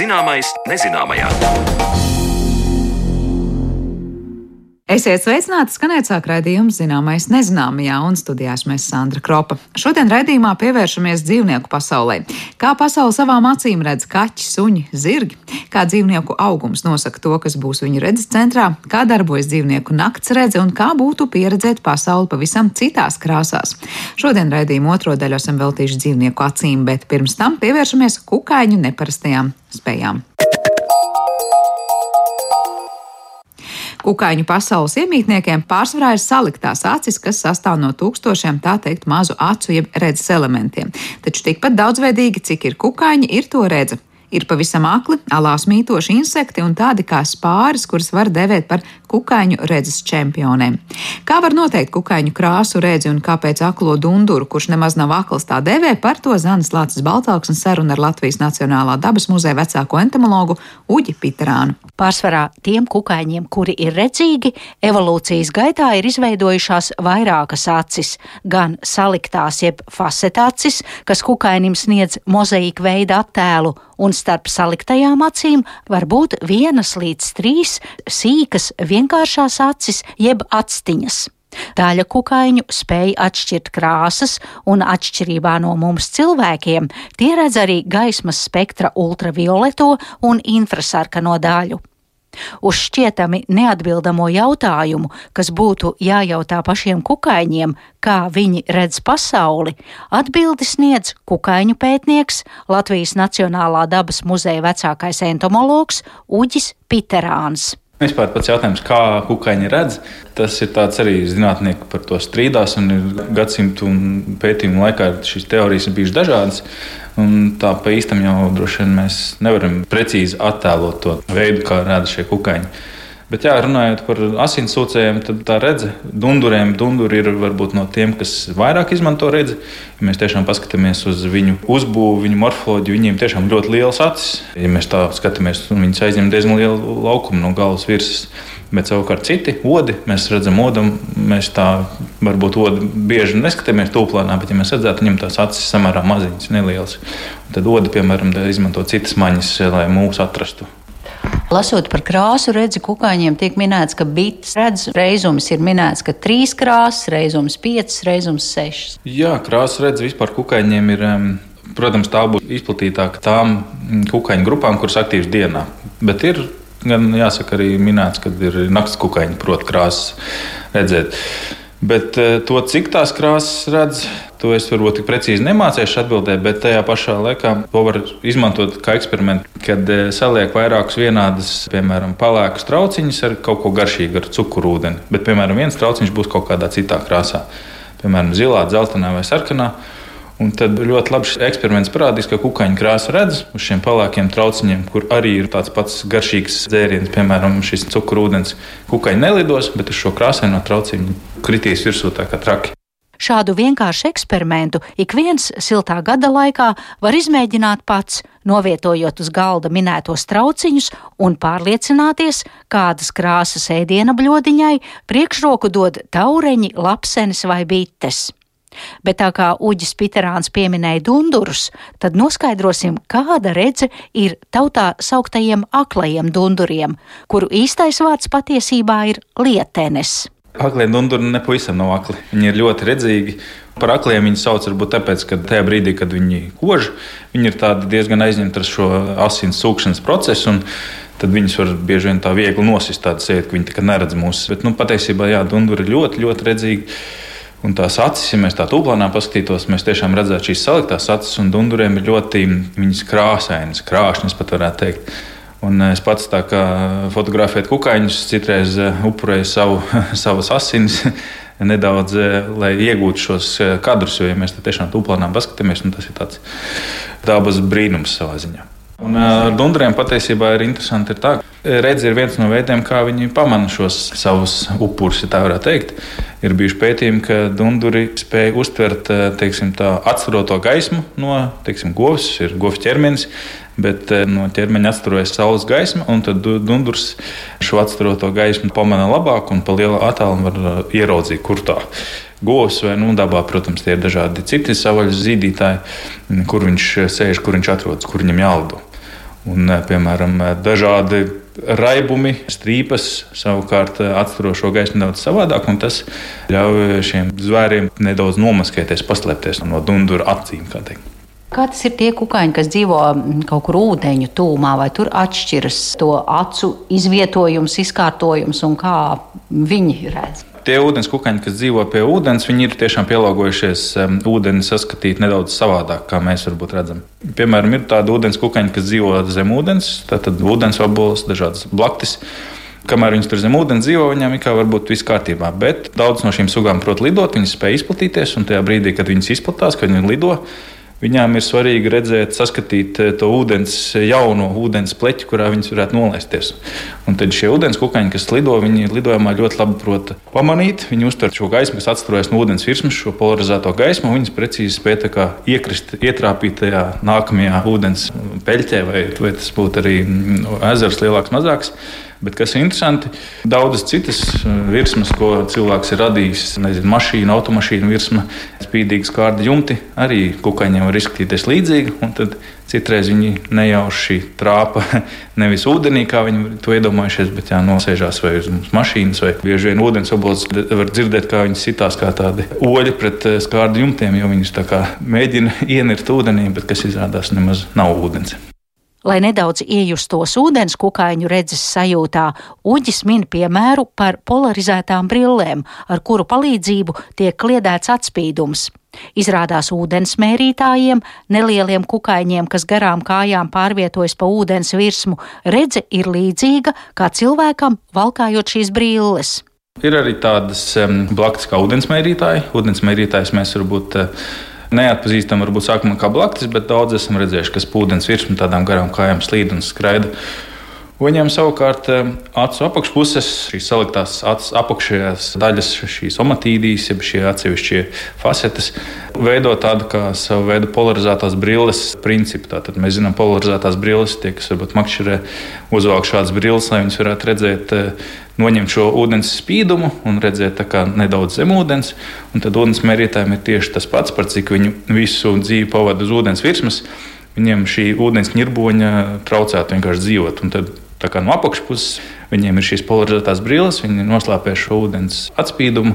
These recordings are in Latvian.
Zināmais nezināmajā. Esiet sveicināti, skanēt sāk raidījums zināmais nezināmajā, un studijās mēs Sandra Kropa. Šodien raidījumā pievēršamies dzīvnieku pasaulē. Kā pasauli savām acīm redz kaķi, suņi, zirgi, kā dzīvnieku augums nosaka to, kas būs viņu redzes centrā, kā darbojas dzīvnieku nakts redze un kā būtu pieredzēt pasauli pavisam citās krāsās. Šodien raidījuma otro daļu esam veltījuši dzīvnieku acīm, bet pirms tam pievēršamies kukaiņu neparastajām spējām. Kukaiņu pasaules iemītniekiem pārsvarā ir saliktās acis, kas sastāv no tūkstošiem tā teikt mazu acu jeb redzes elementiem. Taču tikpat daudzveidīgi, cik ir kukaiņi, ir to redze. Ir pavisam akli, alās mītoši insekti un tādi kā spāris, kurus var devēt par kukaiņu redzes čempioniem. Kā var noteikt kukaiņu krāsu redzi un kāpēc aklo dunduru, kurš nemaz nav akls tā devē, par to Zanas Lācis Baltāks un saruna ar Latvijas Nacionālā dabas muzeja vecāko entomologu Uģi Piterānu. Pārsvarā tiem kukaiņiem, kuri ir redzīgi, evolūcijas gaitā ir izveidojušās vairākas acis, gan saliktās jeb fasetācis, kas kukainim sniedz mozaīku veidu attēlu, un starp saliktajām acīm var būt vienas līdz trīs sīkas vienkāršās acis jeb actiņas. Daļa kukaiņu spēj atšķirt krāsas, un atšķirībā no mums cilvēkiem, tie redz arī gaismas spektra ultravioleto un infrasarkano daļu. Uz šķietami neatbildamo jautājumu, kas būtu jājautā pašiem kukaiņiem, kā viņi redz pasauli, atbildi sniedz kukaiņu pētnieks, Latvijas Nacionālā dabas muzeja vecākais entomologs Uģis Piterāns. Vispār pats jautājums, kā kukaiņi redz, tas ir arī zinātnieki par to strīdās. Gadsimtu pētījumu laikā šīs teorijas ir bijušas dažādas. Tā pa īstam jau droši vien mēs nevaram precīzi attēlot to veidu, kā redz šie kukaiņi. Bet, jā, runājot par asinsūcējiem, tad tā redze, dunduriem, dunduri ir varbūt no tiem, kas vairāk izmanto redzi. Ja mēs tiešām paskatāmies uz viņu uzbūvi, viņu morfoloģiju, viņiem tiešām ļoti liels acis. Ja mēs tā skatāmies, tad viņi aizņem diezgan lielu laukumu no galvas virsmas. Bet savukārt citi odi, mēs redzam, odam, mēs tā varbūt odi bieži neskatāmies tūplānā, bet, ja mēs redzētu, viņam tās acis samērā maziņas, nelielas. Tad odi, piemēram, izmanto citas maņas, lai mūs atrastu. Lasot par krāsu redzi kukaiņiem, tiek minēts, ka bites redz reizums ir minēts, ka trīs krāsas, reizums piecas, reizums sešas. Jā, krāsu redz vispār kukaiņiem ir. Protams, tā būs izplatītāka tām kukaiņu grupām, kuras aktīvas dienā. Bet ir gan jāsaka, arī minēts, ka ir naktas kukaiņi, protams, krāsas redzēt. Bet eh, to, cik tās krāsas redz, to es varbūt tik precīzi nemācīšu atbildēt, bet tajā pašā laikā to var izmantot kā eksperimentu, kad eh, saliek vairākus vienādus, piemēram, palēkus trauciņus ar kaut ko garšīgu, ar cukurūdeni. Bet, piemēram, viens trauciņš būs kaut kādā citā krāsā, piemēram, zilā, dzeltenā vai sarkanā. Un tad ļoti labs eksperiments parādīs, ka kukaiņu krāsa redz uz šiem pelēkiem trauciņiem, kur arī ir tāds pats garšīgs dzēriens, piemēram, šis cukurūdens. Kukaiņi nelidos, bet uz šo krāsaino trauciņu kritīs virsū tā kā traki. Šādu vienkāršu eksperimentu ik viens siltā gada laikā var izmēģināt pats, novietojot uz galda minētos trauciņus un pārliecināties, kādas krāsas ēdiena bļodiņai priekšroku dod taureņi, lapsenes vai bites. Bet tā kā Uģis Piterāns pieminēja dundurus, tad noskaidrosim, kāda redze ir tautā sauktajiem aklajiem dunduriem, kuru īstais vārds patiesībā ir lietenes. Aklie dunduri nepavisam nav akli. Viņi ir ļoti redzīgi. Par akliem viņi sauc varbūt tāpēc, ka tajā brīdī, kad viņi kož, viņi ir diezgan aizņemti ar šo asins sūkšanas procesu. Tad viņus var bieži vien tā viegli nosist, tāda sajūta, ka viņi neredz mūs. Bet nu, patiesībā, jā, dunduri ir ļoti, ļoti redzīgi. Un tās acis, ja mēs tā tūplānā paskatītos, mēs tiešām redzētu šīs saliktās acis, un dunduriem ir ļoti krāsainas, krāšņas pat varētu teikt. Un es pats tā kā fotografēju kukaiņus, citreiz eh, upurēju savu, savas asinis. Nedaudz, eh, lai iegūtu šos eh, kadrus, jo, ja mēs tiešām tūplānā paskatāmies, tas ir tāds dabas brīnums savā ziņā. Un ar dundriem patiesībā ir interesanti, ir tā, ka redzi ir viens no veidiem, kā viņi pamana šos savus upurus, ja tā varētu teikt. Ir bijuši pētījumi, ka dunduri spēj uztvert teiksim, tā, atstaroto gaismu no teiksim, govs, ir govs ķermenis, bet no ķermeņa atstarojas saules gaisma, un tad dundurs šo atstaroto gaismu pamana labāk un pa lielu attālumu var ieraudzīt, kur tā ir govs vai nu, dabā, protams, tie ir dažādi citi savaļas zīdītāji, kur viņš sēž, kur viņš atrodas, kur viņam jālido. Un, piemēram, dažādi raibumi, strīpas savukārt atsturo šo gaismu nedaudz savādāk, un tas ļauj šiem zvēriem nedaudz nomaskēties, paslēpties no dundura acīm. Kā tas ir tie kukaiņi, kas dzīvo kaut kur ūdeņu tūmā, vai tur atšķiras to acu izvietojums, izkārtojums un kā viņi redz? Tie ūdens kukaiņi, kas dzīvo pie ūdens, viņi ir tiešām pielāgojušies um, ūdeni saskatīt nedaudz savādāk, kā mēs varbūt redzam. Piemēram, ir tādi ūdens kukaiņi, kas dzīvo zem ūdens, tātad ūdens obols, dažādas blaktis. Kamēr viņas tur zem ūdens dzīvo, viņām ir kā varbūt viss kārtībā. Bet daudz no šīm sugām prot lidot, viņas spēj izplatīties, un tajā brīdī, kad viņas izplatās, kad viņi lido, Viņām ir svarīgi redzēt, saskatīt eh, to ūdens, jauno ūdens pleķi, kurā viņas varētu nolaisties. Un tad šie ūdens kukaiņi, kas lido, viņi lidojumā ļoti labi prot pamanīt. Viņi uztver šo gaismu, kas atstājas no ūdens virsmas, šo polarizēto gaismu, un viņas precīzi spēj iekrist, ietrāpīt tajā nākamajā ūdens peļķē, vai, vai tas būtu arī mm, ezers lielāks, mazāks. Bet kas ir interesanti, daudzas citas uh, virsmas, ko cilvēks ir radījis, nezinu, mašīna, automašīna virsma, spīdīgas kārta jumti, arī kukaiņiem var izskatīties līdzīgi. Tad citreiz viņi nejauši trāpa nevis ūdenī, kā viņi to iedomājušies, bet jā, nosēžās vai uz mašīnas, vai bieži vien ūdens obols var dzirdēt, kā viņi sitās kā tādi oļi pret uh, skārdu jumtiem, jo viņus tā kā mēģina ienirt ūdenī, bet kas izrādās nemaz nav ūdens. Lai nedaudz iejustos ūdens kukaiņu redzes sajūtā, Uģis min piemēru par polarizētām brillēm, ar kuru palīdzību tiek kliedēts atspīdums. Izrādās ūdens mērītājiem, nelieliem kukaiņiem, kas garām kājām pārvietojas pa ūdens virsmu, redze ir līdzīga kā cilvēkam valkājot šīs brilles. Ir arī tādas um, blakus kā ūdensmērītāji. Ūdensmērītājs mēs varbūt uh, neatpazīstam, varbūt sākumā kā blaktis, bet daudz esam redzējuši, kas pūdenes virsmu tādām garām kājām slīd un skraida. Viņam savukārt eh, acu apakšpuses, šīs saliktās acu apakšējās daļas, šīs omatīdijas, jeb šie atsevišķie facetes, veido tādu kā savu veidu polarizētās brilles principu. Tātad mēs zinām, polarizētās brilles, tie, kas varbūt makšķerē, uzvelk šādas brilles, lai viņas varētu redzēt eh, noņemt šo ūdens spīdumu un redzēt nedaudz zem ūdens. Tad ūdens mērītājiem ir tieši tas pats, par cik viņi visu dzīvi pavada uz ūdens virsmas. Viņiem šī ūdens ņirboņa traucētu vienkārši dzīvot. Un tad, tā kā no apakšpuses viņiem ir šīs polarizētās brilles, viņi noslēpē šo ūdens atspīdumu.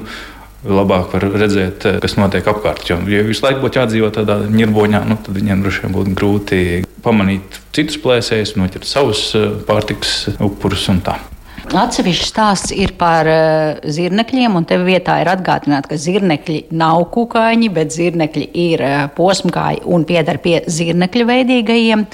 Labāk var redzēt, kas notiek apkārt. Jo, ja visu laiku būtu jādzīvo tādā ņirboņā, nu, tad viņiem droši vien būtu grūti pamanīt citus plēsējus, noķert savus eh, pārtikas upurus un tā. Atsevišķs stāsts ir par uh, zirnekļiem, un te vietā ir atgādināts, ka zirnekļi nav kukaiņi, bet zirnekļi ir uh, posmkāji un pieder pie zirnekļu veidīgajiem.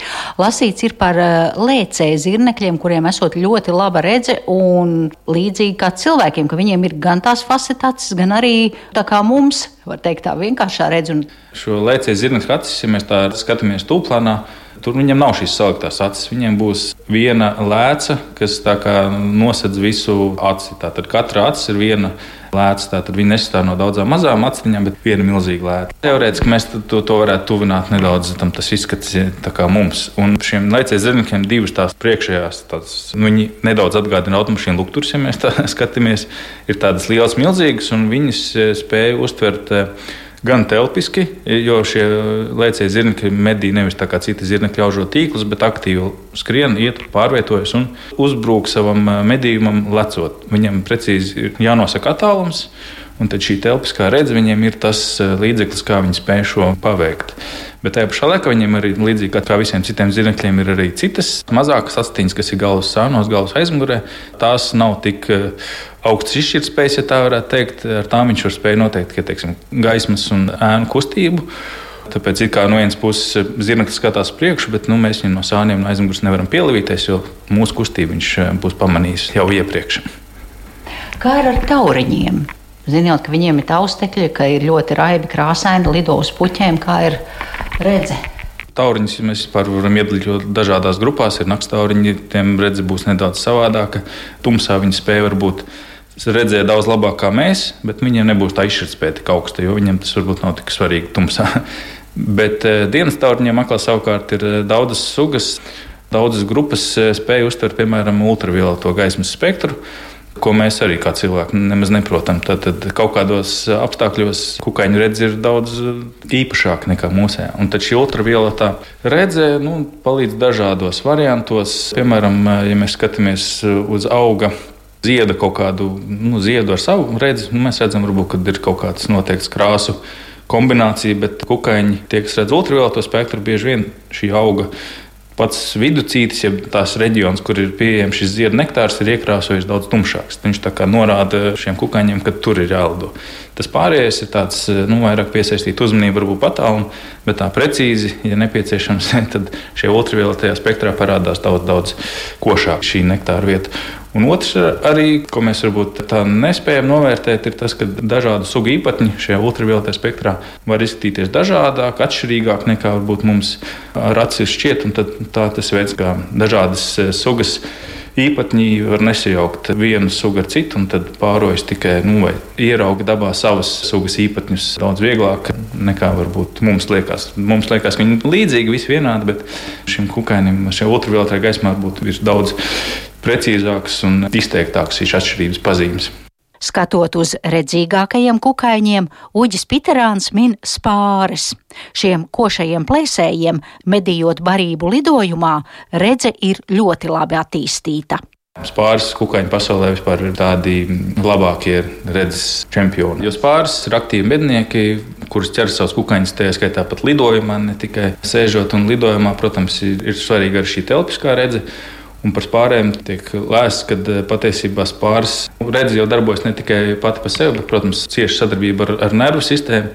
Lasīts ir par uh, lēcēju zirnekļiem, kuriem esot ļoti laba redze un līdzīgi kā cilvēkiem, ka viņiem ir gan tās facetātes, gan arī tā kā mums, var teikt, tā vienkāršā redze. Un... Šo lēcēju zirnekļu acis, ja mēs tā skatāmies tūplānā, Tur viņam nav šīs saliktās acis. Viņiem būs viena lēca, kas nosedz visu aci. Tātad katra acis ir viena lēca. Tātad viņi nesastāv no daudzām mazām aciņām, bet viena milzīga lēca. Teorētiski mēs to, to varētu tuvināt nedaudz tam, izskats kā mums. Un šiem laicēju zirnekļiem divas tās priekšējās, tās, nu, viņi nedaudz atgādina automašīnu lukturus, ja mēs tā skatāmies. Ir tādas lielas, milzīgas, un viņas eh, spēja uztvert eh, gan telpiski, jo šie lēcēji zirnekļi medī nevis tā kā citi zirnekļi aužo tīklus, bet aktīvi skrien, iet, pārvietojas un uzbrūk savam medījumam lecot. Viņam precīzi ir jānosaka attālums. Un tad šī telpiskā redzes viņiem ir tas līdzeklis, kā viņi spēj šo paveikt. Bet tajā pašā laikā viņiem arī līdzīgi kā visiem citiem zirnekļiem ir arī citas mazākas astiņas, kas ir galvas sānos, galvas aizmugurē. Tās nav tik augsts izšķirtspējas, ja tā varētu teikt. Ar tām viņš var spēj noteikt ka, teiksim, gaismas un ēnu kustību. Tāpēc, kā no vienas puses, zirneklis skatās priekšu, bet nu, mēs viņam no sāniem no aizmugures nevaram pielīdzīties, jo mūsu kustību viņš eh, būs pamanījis jau iepriekš. Kā ir ar tauriņiem? Zinot, ka viņiem ir taustekļi, ka ir ļoti raibi krāsaini, lido uz puķiem, kā ir redze. Tauriņus mēs varam iedalīt dažādās grupās. Ir naktstauriņi, tiem redzes būs nedaudz savādāka. Tumsā viņi spēja varbūt redzēt daudz labāk kā mēs, bet viņiem nebūs tā izšķirtspēja tik augsta, jo viņiem tas varbūt nav tik svarīgi tumsā. bet eh, dienas tauriņiem aklā savukārt ir eh, daudzas sugas. Daudzas grupas eh, spēja uztvert, piemēram, ultravioleto gaismas spektru. Ko mēs arī kā cilvēki nemaz neprotam. Tad, tad kaut kādos apstākļos kukaiņu redze ir daudz īpašāka nekā mūsējā. Un tad šī ultravioletā redze nu, palīdz dažādos variantos. Piemēram, ja mēs skatāmies uz auga zieda kaut kādu nu, ziedu ar savu redzi, nu, mēs redzam, varbūt, ka ir kaut kāds noteikts krāsu kombinācija, bet kukaiņi, tie, kas redz ultravioleto spektru, bieži vien šī auga pats viducītis, ja tās reģions, kur ir pieejams šis ziedu nektārs, ir iekrāsojis daudz tumšāks. Viņš tā kā norāda šiem kukaiņiem, ka tur ir jālido. Tas pārējais ir tāds, nu, vairāk piesaistīt uzmanību, varbūt patālumu, bet tā precīzi, ja nepieciešams, tad šie ultravioletajā spektrā parādās daudz, daudz košāk šī nektāra vieta. Un otrs, arī, ko mēs varbūt tā nespējam novērtēt, ir tas, ka dažādu sugu īpatņi šajā ultravioletā spektrā var izskatīties dažādāk, atšķirīgāk nekā varbūt mums ar acis šķiet. Tā tas veids, kā dažādas eh, sugas īpatņi var nesajaukt vienu sugu ar citu, un tad pārojas tikai nu, ierauga dabā savas sugas īpatņus daudz vieglāk nekā varbūt mums liekas. Mums liekas, ka viņi ir līdzīgi, visi vienādi, bet šim kukainim, šai ultravioletā gaismā būtu daudz precīzākas un izteiktākas šīs atšķirības pazīmes. Skatot uz redzīgākajiem kukaiņiem, Uģis Piterāns min spāres. Šiem košajiem plēsējiem, medījot barību lidojumā, redze ir ļoti labi attīstīta. Spāris kukaiņu pasaulē vispār ir tādi labākie redzes čempioni. Jo spāris ir aktīvi mednieki, kurus ķer savus kukaiņus, tajā skaitā pat lidojumā, ne tikai sēžot un lidojumā. Protams, ir, ir svarīga arī šī telpiskā redzes. Un par spāriem tiek lēsts, ka eh, patiesībā spārs redz jau darbojas ne tikai pati par sevi, bet, protams, cieši sadarbība ar, ar nervu sistēmu.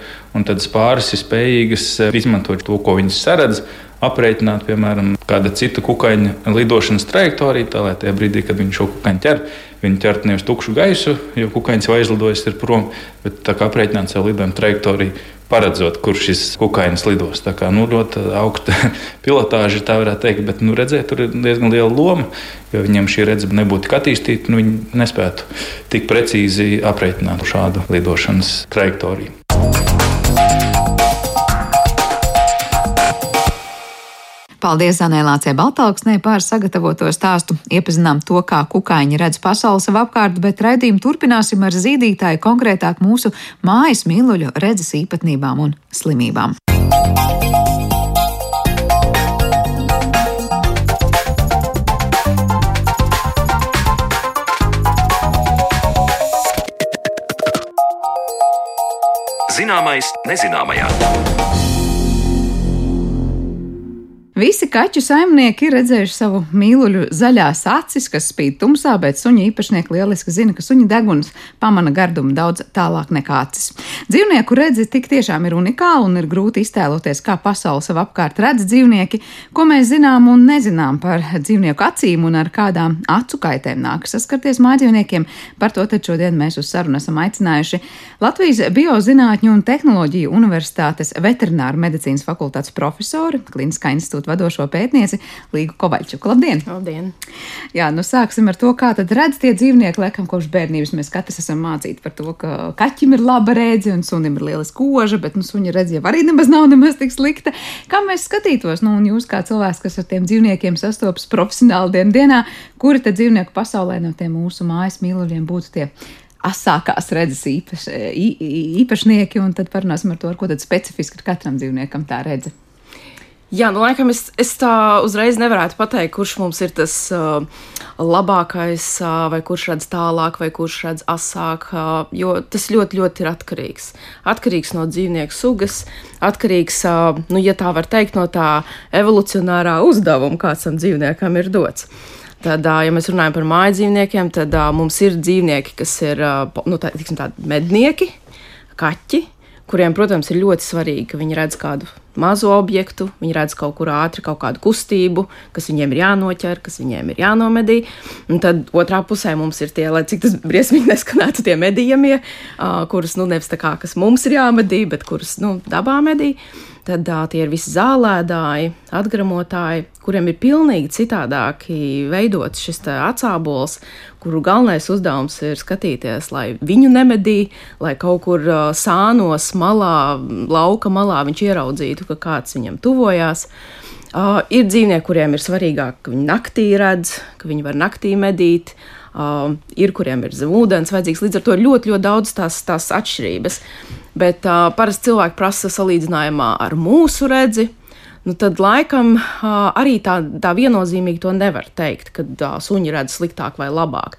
Tad spāris ir spējīgas eh, izmantot to, ko viņas saredz, aprēķināt, piemēram, kāda cita kukaiņa lidošanas trajektoriju, tā lai tajā brīdī, kad viņš šo kukaiņu ķer, viņi ķert nevis tukšu gaisu, jo kukaiņš vai aizlidojis ir prom, bet tā kā aprēķināt savu lidojumu trajektoriju paredzot, kur šis kukainis lidos. Tā kā nu, ļoti augsta pilotāža, tā varētu teikt, bet nu, redzēt, tur ir diezgan liela loma. Jo viņiem šī redzes nebūtu attīstīta, nu, viņi nespētu tik precīzi aprēķināt šādu lidošanas trajektoriju. Paldies Anēlācē Baltāksnē par sagatavoto stāstu. Iepazinām to, kā kukaiņi redz pasauli sev apkārt, bet raidījumu turpināsim ar zīdītāju konkrētāk mūsu mājas mīluļu redzes īpatnībām un slimībām. Zināmais nezināmajā. Visi kaķu saimnieki ir redzējuši savu mīluļu zaļās acis, kas spīd tumsā, bet suņu īpašnieki lieliski zina, ka suņu deguns pamana gardumu daudz tālāk nekā acis. Dzīvnieku redzi tik tiešām ir unikāla un ir grūti iztēloties, kā pasauli sev apkārt redz dzīvnieki, ko mēs zinām un nezinām par dzīvnieku acīm un ar kādām acu kaitēm nākas saskarties mājdzīvniekiem. Par to tad šodien mēs uz sarunu esam aicinājuši Latvijas Biozinātņu un tehnoloģiju universitātes veterināru medicīnas fakultātes profesori, Kliniskā institūta institūta vadošo pētnieci Līgu Kovaļčuku. Labdien! Labdien! Jā, nu sāksim ar to, kā tad redz tie dzīvnieki, laikam kopš bērnības mēs katrs esam mācīti par to, ka kaķim ir laba rēdze un sunim ir liela koža, bet nu, suņa redze jau arī nemaz nav nemaz tik slikta. Kā mēs skatītos, nu, un jūs kā cilvēks, kas ar tiem dzīvniekiem sastopas profesionāli dien dienā, kuri tad dzīvnieku pasaulē no tiem mūsu mājas mīluļiem būtu tie asākās redzes īpaš, īpašnieki, un tad parunāsim ar to, ar ko tad specifiski ir katram dzīvniekam tā redzes. Jā, nu, laikam es, es tā uzreiz nevarētu pateikt, kurš mums ir tas uh, labākais, uh, vai kurš redz tālāk, vai kurš redz asāk, uh, jo tas ļoti, ļoti ir atkarīgs. Atkarīgs no dzīvnieku sugas, atkarīgs, uh, nu, ja tā var teikt, no tā evolucionārā uzdevuma, kāds tam dzīvniekam ir dots. Tad, uh, ja mēs runājam par māju dzīvniekiem, tad uh, mums ir dzīvnieki, kas ir uh, nu, tā, tiksim, mednieki, kaķi, kuriem, protams, ir ļoti svarīgi, ka viņi redz kādu mazu objektu, viņi redz kaut kur ātri kaut kādu kustību, kas viņiem ir jānoķer, kas viņiem ir jānomedī. Un tad otrā pusē mums ir tie, lai cik tas briesmīgi neskanētu, tie medījumie, uh, kurus nu nevis tā kā, kas mums ir jāmedī, bet kurus nu, dabā medī. Tad uh, tie ir visi zālēdāji, atgramotāji, kuriem ir pilnīgi citādāki veidots šis atsābols, kuru galvenais uzdevums ir skatīties, lai viņu nemedī, lai kaut kur sānos malā, lauka malā viņš ieraudzītu, ka kāds viņam tuvojās. Uh, ir dzīvnieki, kuriem ir svarīgāk, ka viņi naktī redz, ka viņi var naktī medīt. uh, ir kuriem ir zem ūdens vajadzīgs. Līdz ar to ir ļoti, ļoti daudz tās, tās atšķirības. Bet uh, parasti cilvēki prasa salīdzinājumā ar mūsu redzi. Nu, tad laikam uh, arī tā, tā viennozīmīgi to nevar teikt, ka uh, suņi redz sliktāk vai labāk.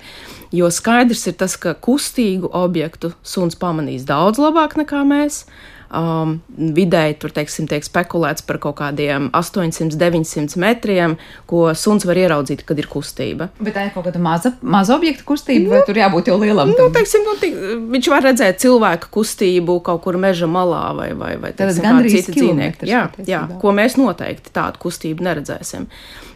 Jo skaidrs ir tas, ka kustīgu objektu suns pamanīs daudz labāk nekā mēs. Uh, Um, vidēji tur teiksim, tiek spekulēts par kaut kādiem 800, 900 metriem, ko suns var ieraudzīt, kad ir kustība. Bet tā ir kaut kāda maza, maza objekta kustība, nu, vai tur jābūt jau lielam? Nu, teiksim, nu, tik, viņš var redzēt cilvēku kustību kaut kur meža malā vai, vai, vai teiksim, gandrīz citi dzīvnieki. Jā, jā, ko mēs noteikti tādu kustību neredzēsim.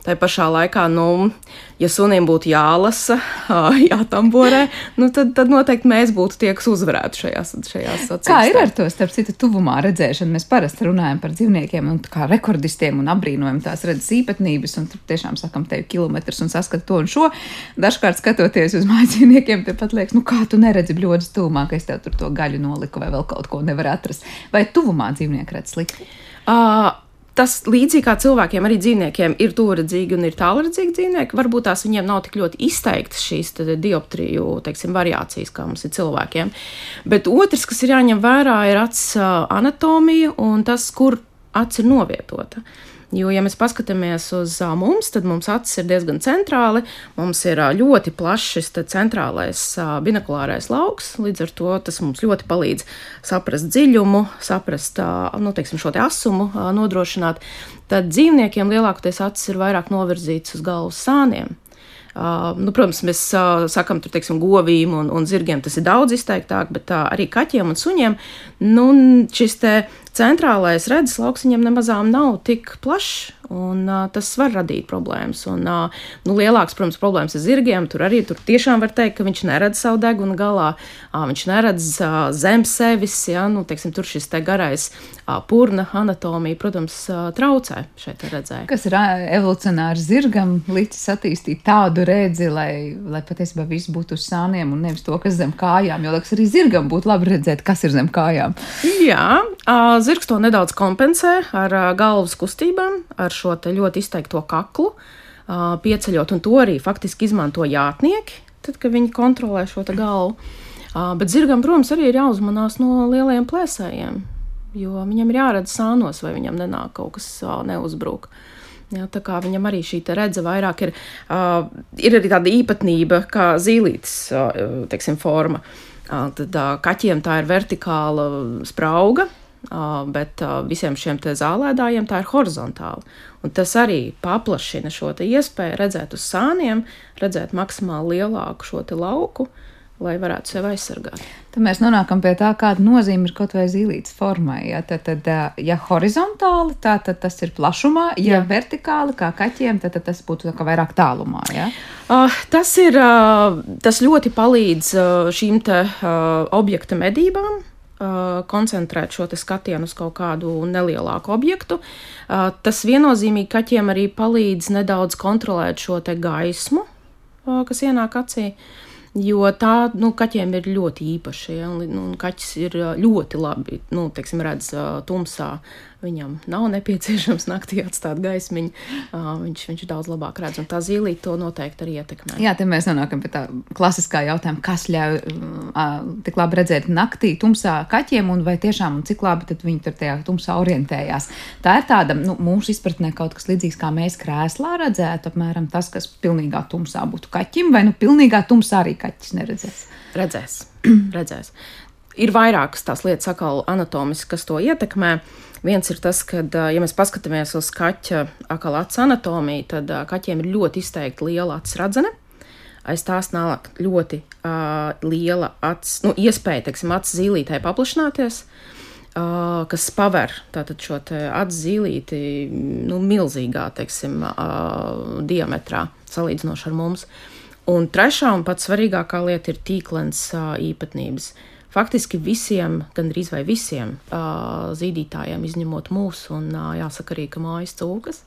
Tā pašā laikā, nu, ja sunim būtu jālasa, jātamborē, nu, tad, tad noteikti mēs būtu tie, kas uzvarētu šajās, šajās sacensībās. Kā ir ar to starp citu tuvumā redzēšanu? Mēs parasti runājam par dzīvniekiem un kā rekordistiem un apbrīnojam tās redzes īpatnības un tiešām sakam tevi kilometrus un saskat to un šo. Dažkārt skatoties uz mājdzīvniekiem, tepat liekas, nu kā tu neredzi bļodas tuvumā, ka es tev tur to gaļu noliku vai vēl kaut ko nevar atrast. Vai tuvumā dzīvnieki redz slikti? Uh, tas līdzīgi kā cilvēkiem, arī dzīvniekiem ir tuvredzīgi un ir tālredzīgi dzīvnieki. Varbūt tās viņiem nav tik ļoti izteiktas šīs dioptriju teiksim, variācijas, kā mums ir cilvēkiem. Bet otrs, kas ir jāņem vērā, ir acs anatomija un tas, kur acs ir novietota. Jo, ja mēs paskatāmies uz mums, tad mums acis ir diezgan centrāli. Mums ir ļoti plašs centrālais binokulārais lauks. Līdz ar to tas mums ļoti palīdz saprast dziļumu, saprast nu, teiksim, šo te asumu, nodrošināt. Tad dzīvniekiem lielākoties acis ir vairāk novirzītas uz galvas sāniem. Uh, nu, protams, mēs uh, sakām, tur teiksim, govīm un, un zirgiem tas ir daudz izteiktāk, bet uh, arī kaķiem un suņiem nu, šis centrālais redzes lauks viņam nemazām nav tik plašs. Un, uh, tas var radīt problēmas. Un, uh, nu, lielāks, protams, problēmas ar zirgiem. Tur arī tur tiešām var teikt, ka viņš neredz savu degunu galā, uh, viņš neredz uh, zem sevis. Ja, nu, teiksim, tur šis te garais uh, purna anatomija, protams, uh, traucē šeit redzēt. Kas ir evolucionāri zirgam līdz attīstīt tādu redzi, lai, lai patiesībā viss būtu uz sāniem un nevis to, kas zem kājām. Jo liekas, arī zirgam būtu labi redzēt, kas ir zem kājām. Jā, uh, zirgs to nedaudz kompensē ar galvas kustībām, ar šo ļoti izteikto kaklu, pieceļot, un to arī faktiski izmanto jātnieki, tad, kad viņi kontrolē šo galvu. Bet zirgam, protams, arī ir jāuzmanās no lielajiem plēsējiem, jo viņam ir jāredz sānos, vai viņam nenāk kaut kas uh, neuzbruk. Jā, tā kā viņam arī šī redzes vairāk ir, uh, ir arī tāda īpatnība, kā zīlītes uh, teiksim, forma. Uh, tad uh, kaķiem tā ir vertikāla sprauga, bet visiem šiem zālēdājiem tā ir horizontāli. Un tas arī paplašina šo iespēju redzēt uz sāniem, redzēt maksimāli lielāku šo lauku, lai varētu sevi aizsargāt. Tad mēs nonākam pie tā, kāda nozīme ir kaut vai zīlītes formai. Ja, tad, tad, ja horizontāli, tā, tad tas ir plašumā, ja Jā. vertikāli, kā kaķiem, tad, tad tas būtu vairāk tālumā. Ja? Uh, tas, ir, uh, tas ļoti palīdz uh, šīm te, uh, objekta medībām koncentrēt šo skatienu uz kaut kādu nelielāku objektu. Tas viennozīmīgi kaķiem arī palīdz nedaudz kontrolēt šo gaismu, kas ienāk acī. Jo tā nu, kaķiem ir ļoti īpaša. Ja, un kaķis ir ļoti labi nu, teiksim, redz tumsā Viņam nav nepieciešams naktī atstāt gaismiņu. Uh, viņš, viņš daudz labāk redz, un tā zīlīte to noteikti arī ietekmē. Jā, te mēs nonākam pie tā klasiskā jautājuma, kas ļauj uh, tik labi redzēt naktī, tumsā kaķiem, un vai tiešām un cik labi viņi tur tajā tumsā orientējās. Tā ir tāda nu, mūsu izpratnē kaut kas līdzīgs, kā mēs krēslā redzētu, apmēram tas, kas pilnīgā tumsā būtu kaķim, vai nu pilnīgā tumsā arī kaķis neredzēs. Redzēs. redzēs. Ir vairākas tās lietas, atkal anatomiski, kas to ietekmē. Viens ir tas, ka, ja mēs paskatāmies uz kaķa akalāts anatomiju, tad kaķiem ir ļoti izteikti liela acis radzene. Aiz tās nāk ļoti uh, liela acis, nu, iespēja, teiksim, acis zīlītē paplašināties, uh, kas paver tātad šo acis zīlīti nu, milzīgā, teiksim, uh, diametrā salīdzinoši ar mums. Un trešā un pats svarīgākā lieta ir tīklens uh, īpatnības. Uh, faktiski visiem, gandrīz vai visiem uh, zīdītājiem, izņemot mūsu, un uh, jāsaka arī, ka mājas cūkas.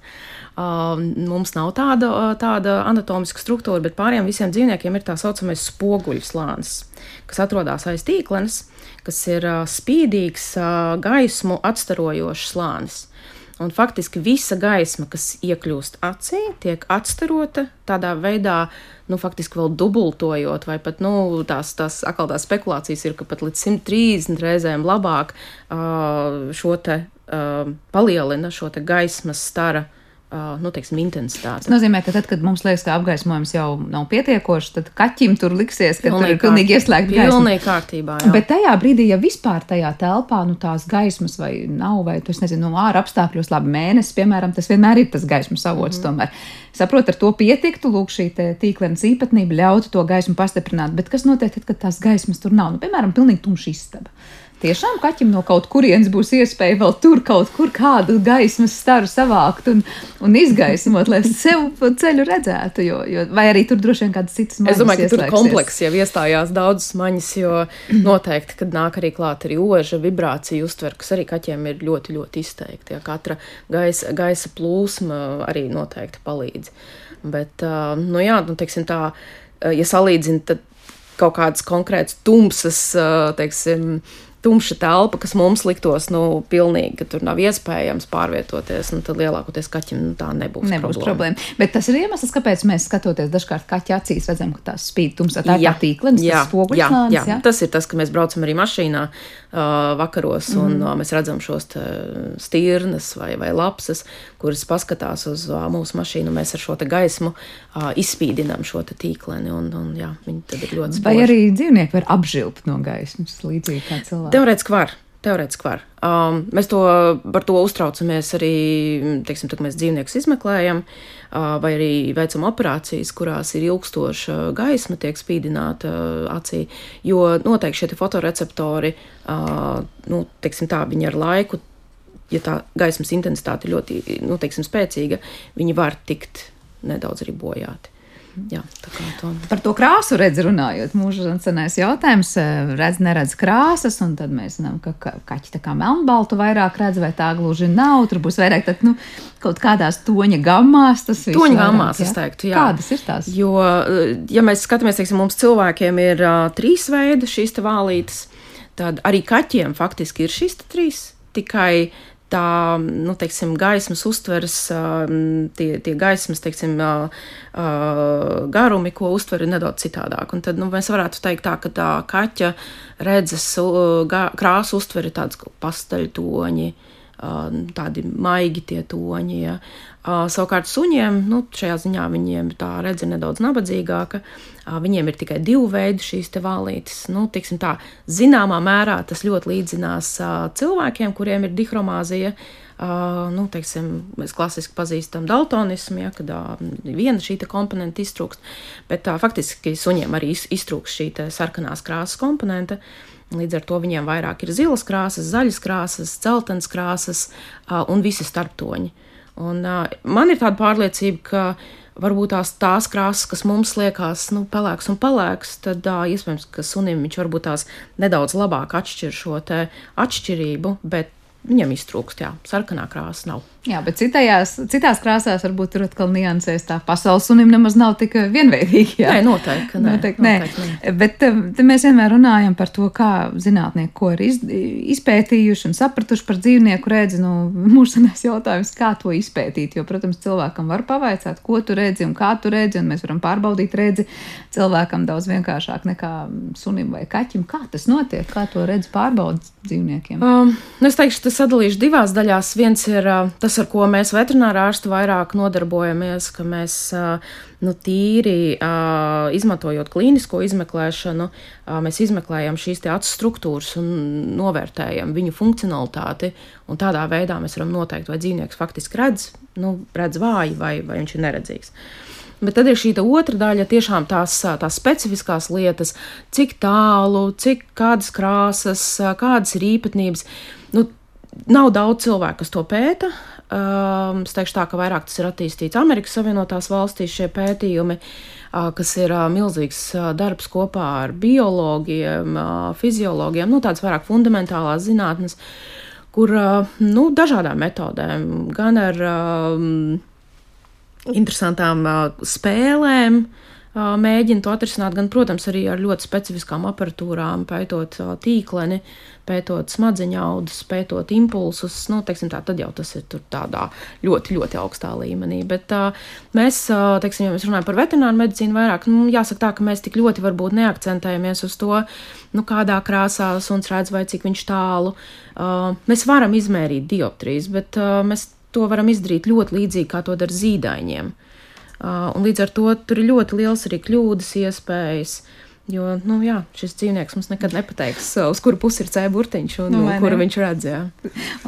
Uh, mums nav tāda, tāda anatomiska struktūra, bet pāriem visiem dzīvniekiem ir tā saucamais spoguļu slānis, kas atrodas aiz tīklenes, kas ir uh, spīdīgs, uh, gaismu atstarojošs slānis. Un faktiski visa gaisma, kas iekļūst acī, tiek atstarota tādā veidā, nu, faktiski vēl dubultojot, vai pat, nu, tās, tās atkal tās spekulācijas ir, ka pat līdz 130 reizēm labāk uh, šo te uh, palielina šo te gaismas stara nu, teiksim, intensitāte. Tas nozīmē, ka tad, kad mums liekas, ka apgaismojums jau nav pietiekošs, tad kaķim tur liksies, ka pilnīgi tur ir pilnīgi ieslēgta gaisma. Pilnīgi kārtībā. Jā. Bet tajā brīdī, ja vispār tajā telpā nu, tās gaismas vai nav, vai tu nezini, no ārā apstākļos, labi, mēnesis, piemēram, tas vienmēr ir tas gaismas avots. Mm -hmm. Tomēr saprot, ar to pietiktu, lūk, šī tīklenes īpatnība ļautu to gaismu pastiprināt. Bet kas notiek tad, kad tās gaismas tur nav? Nu, piemēram, pilnīgi tumša istaba tiešām kaķim no kaut kurienes būs iespēja vēl tur kaut kur kādu gaismas staru savākt un, un izgaismot, lai sev ceļu redzētu. Jo, jo, vai arī tur droši vien kādas citas maņas. Es domāju, ka tur komplekss jau iestājās daudzas maņas, jo noteikti, kad nāk arī klāt arī oža vibrācija uztver, kas arī kaķiem ir ļoti, ļoti izteikti. Ja katra gaisa, gaisa plūsma arī noteikti palīdz. Bet, nu jā, nu, teiksim tā, ja salīdzina, tad kaut kādas konkrētas tumsas, teiksim, tumša telpa, kas mums liktos, nu, pilnīgi, ka tur nav iespējams pārvietoties, nu, tad lielākoties kaķim nu, tā nebūs. Nebūs problēma. problēma. Bet tas ir iemesls, kāpēc mēs skatoties dažkārt kaķa acīs, redzam, ka tās spīd tumsā. Tā ir tīklenis, jā, tas jā, jā, jā. Tas ir tas, ka mēs braucam arī mašīnā vakaros, mm. un uh, mēs redzam šos stīrnes vai, vai lapsas, kuras paskatās uz mūsu mašīnu, mēs ar šo gaismu izspīdinām šo tīkleni, un, un jā, viņi tad ir ļoti spēcīgi. Vai arī dzīvnieki var apžilpt no gaismas, līdzīgi kā cilvēki? Teorētiski var. Teorētiski var. Um, mēs to, par to uztraucamies arī, teiksim, kad mēs dzīvniekus izmeklējam, uh, vai arī veicam operācijas, kurās ir ilgstoša gaisma, tiek spīdināta uh, acī. Jo noteikti šie fotoreceptori, uh, nu, teiksim tā, viņi ar laiku, ja tā gaismas intensitāte ļoti, nu, teiksim, spēcīga, viņi var tikt nedaudz arī bojāti. Jā, to. Par to krāsu redz runājot, mūža senais jautājums, eh, redz, neredz krāsas, un tad mēs zinām, ka kaķi tā kā melnbaltu vairāk redz, vai tā gluži nav, tur būs vairāk tad, nu, kaut kādās toņa gammās. Toņa gammās, es teiktu, jā. Kādas ir tās? Jo, eh, ja mēs skatāmies, teiksim, mums cilvēkiem ir uh, trīs veidi šīs te vālītes, tad arī kaķiem faktiski ir šīs trīs, tikai tā nu, teiksim, gaismas uztveres, tie, tie gaismas teiksim, garumi, ko uztver, ir nedaudz citādāk. Un tad nu, mēs varētu teikt, tā, ka tā kaķa redzes krāsu uztver ir tāds pasteļtoņi tādi maigi tie toņi. Ja. Savukārt suņiem, nu, šajā ziņā viņiem tā redze nedaudz nabadzīgāka. Viņiem ir tikai divi veidi šīs vālītes. Nu, tā, zināmā mērā tas ļoti līdzinās cilvēkiem, kuriem ir dihromāzija. Uh, nu, teiksim, mēs klasiski pazīstam daltonismu, ja, kad uh, viena šī komponente iztrūkst, bet uh, faktiski suņiem arī iztrūkst šī sarkanās krāsas komponente. Uh, Līdz ar to viņiem vairāk ir zilas krāsas, zaļas krāsas, dzeltenas krāsas un visi starptoņi. Un, man ir tāda pārliecība, ka varbūt tās, tās krāsas, kas mums liekas nu, pelēks un pelēks, tad iespējams, ka sunim viņš varbūt tās nedaudz labāk atšķir šo atšķirību, bet viņam iztrūkst, jā, sarkanā krāsa nav. Jā, bet citajās, citās krāsās varbūt tur atkal niansēs tā pasaules sunim nemaz nav tik vienveidīgi. Jā, nē, noteikti. Nē, noteikti, nē. noteikti nē. Bet um, mēs vienmēr runājam par to, kā zinātnieki ko ir iz, izpētījuši un sapratuši par dzīvnieku redzi. Nu, mūsu senais jautājums, kā to izpētīt, jo, protams, cilvēkam var pavaicāt, ko tu redzi un kā tu redzi, un mēs varam pārbaudīt redzi cilvēkam daudz vienkāršāk nekā sunim vai kaķim. Kā tas notiek, kā to redzi pārbaudīt dzīvniekiem? Um, nu, es teikšu, tas sadalīšu divās daļās. Viens ir uh, tas, tas, ar ko mēs veterinārā ārsti vairāk nodarbojamies, ka mēs nu, tīri izmantojot klīnisko izmeklēšanu, mēs izmeklējam šīs acu struktūras un novērtējam viņu funkcionalitāti. Tādā veidā mēs varam noteikt, vai dzīvnieks faktiski redz, nu, redz vāji vai, vai viņš ir neredzīgs. Bet tad ir šī otra daļa, tiešām tās, tās specifiskās lietas, cik tālu, cik kādas krāsas, kādas ir īpatnības. Nu, nav daudz cilvēku, kas to pēta. Um, es teikšu tā, ka vairāk tas ir attīstīts Amerikas Savienotās valstīs šie pētījumi, uh, kas ir uh, milzīgs uh, darbs kopā ar biologiem, uh, fiziologiem, nu tādas vairāk fundamentālās zinātnes, kur uh, nu, dažādām metodēm, gan ar um, interesantām uh, spēlēm, mēģina to atrisināt, gan, protams, arī ar ļoti specifiskām aparatūrām, pētot tīkleni, pētot smadzeņu audus, pētot impulsus. Nu, teiksim, tā, tad jau tas ir tādā ļoti, ļoti augstā līmenī. Bet mēs, teiksim, ja mēs runājam par veterināru medicīnu vairāk, nu, jāsaka tā, ka mēs tik ļoti varbūt neakcentējamies uz to, nu, kādā krāsā suns redz vai cik viņš tālu. Mēs varam izmērīt dioptrijas, bet mēs to varam izdarīt ļoti līdzīgi, kā to dara zīdaiņiem. Un līdz ar to tur ir ļoti liels arī kļūdas iespējas. Jo, nu, jā, šis dzīvnieks mums nekad nepateiks, uz kuru pusi ir cēlā burtiņš un nu, no, kuru viņš redz. Jā.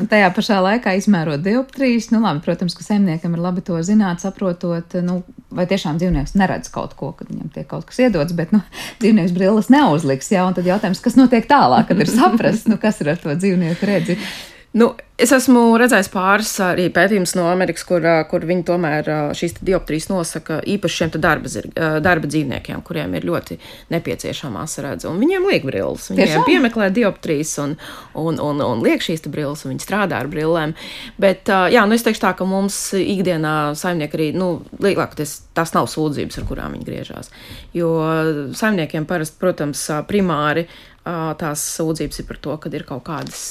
Un tajā pašā laikā izmērot dioptrijas, nu, labi, protams, ka saimniekam ir labi to zināt, saprotot, nu, vai tiešām dzīvnieks neredz kaut ko, kad viņam tiek kaut kas iedots, bet, nu, dzīvnieks brilles neuzliks, jā, un tad jautājums, kas notiek tālāk, kad ir saprast, nu, kas ir ar to dzīvnieku redzi. Nu, es esmu redzējis pāris arī pētījumus no Amerikas, kur, kur viņi tomēr šīs dioptrijas nosaka īpaši šiem darba, darba dzīvniekiem, kuriem ir ļoti nepieciešama asarēdze. Viņiem liek brilles, viņiem piemeklē dioptrijas un, un, un, un liek šīs brilles, un viņi strādā ar brillēm. Bet, jā, nu es teikšu tā, ka mums ikdienā saimnieki arī, nu, lielākoties tās nav sūdzības, ar kurām viņi griežās. Jo saimniekiem parasti, protams, primāri tās sūdzības ir par to, ka ir kaut kādas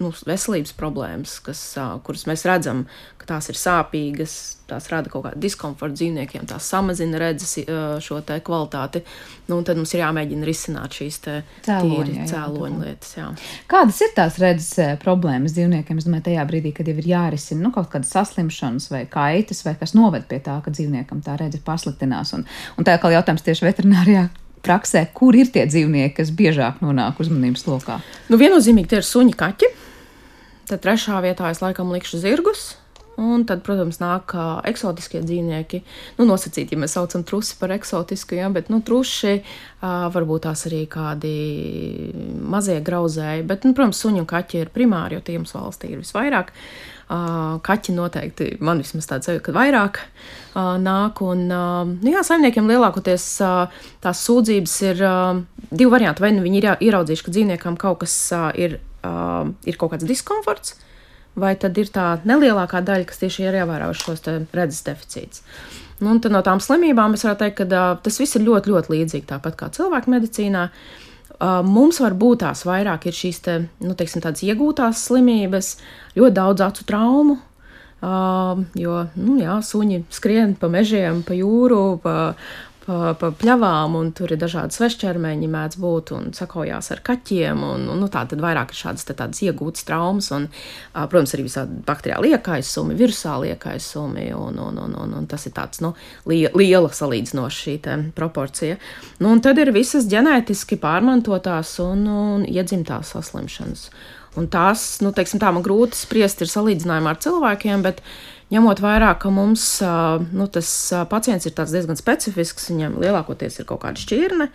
nu, veselības problēmas, kas, kuras mēs redzam, ka tās ir sāpīgas, tās rada kaut kādu diskomfortu dzīvniekiem, tās samazina redzes šo kvalitāti. Nu, tad mums ir jāmēģina risināt šīs cēloņa, jā, cēloņa lietas. Jā. Kādas ir tās redzes problēmas dzīvniekiem? Es domāju, tajā brīdī, kad jau ir jārisina nu, kaut kādas saslimšanas vai kaitas, vai kas noved pie tā, ka dzīvniekam tā redzes pasliktinās. Un, un tā kā jautājums tieši veterinārijā praksē, kur ir tie dzīvnieki, kas biežāk nonāk uzmanības lokā? Nu, viennozīmīgi tie ir suņi, kaķi. Tad trešā vietā es laikam likšu zirgus. Un tad, protams, nāk uh, eksotiskie dzīvnieki. Nu, nosacīti, ja mēs saucam trusi par eksotisku, ja, bet nu, truši, uh, varbūt tās arī kādi mazie grauzēji. Bet, nu, protams, suņi un kaķi ir primāri, jo tie mums valstī ir visvairāk. Uh, kaķi noteikti, man vismaz tāds sajūta, ka vairāk uh, nāk. Un, uh, nu, jā, saimniekiem lielākoties tās sūdzības ir divi varianti. Vai nu viņi ir ieraudzījuši, ka dzīvniekam kaut kas ir uh, ir kaut kāds diskomforts, vai tad ir tā nelielākā daļa, kas tieši ir ievērojuši šos redzes deficītus. Nu, un no tām slimībām es varētu teikt, ka uh, tas viss ir ļoti, ļoti līdzīgi tāpat kā cilvēku medicīnā. Uh, mums var būt tās vairāk ir šīs te, nu, teiksim, iegūtās slimības, ļoti daudz acu traumu, Uh, jo nu, jā, suņi skrien pa mežiem, pa jūru, pa, pa, pa pļavām, un tur ir dažādi svešķermeņi, mēdz būt un sakojās ar kaķiem. Un, un, nu, tā tad vairāk ir šādas tādas iegūtas traumas, un, protams, arī visādi bakteriāli iekaisumi, virusāli iekaisumi, un, un, un, un, un tas ir tāds nu, liela salīdzinoša šī proporcija. Nu, un tad ir visas ģenētiski pārmantotās un, un iedzimtās saslimšanas. Un tās, nu, teiksim, tā man grūti spriest ir salīdzinājumā ar cilvēkiem, bet ņemot vērā, ka mums nu, tas pacients ir diezgan specifisks, viņam lielākoties ir kaut kāda šķirne,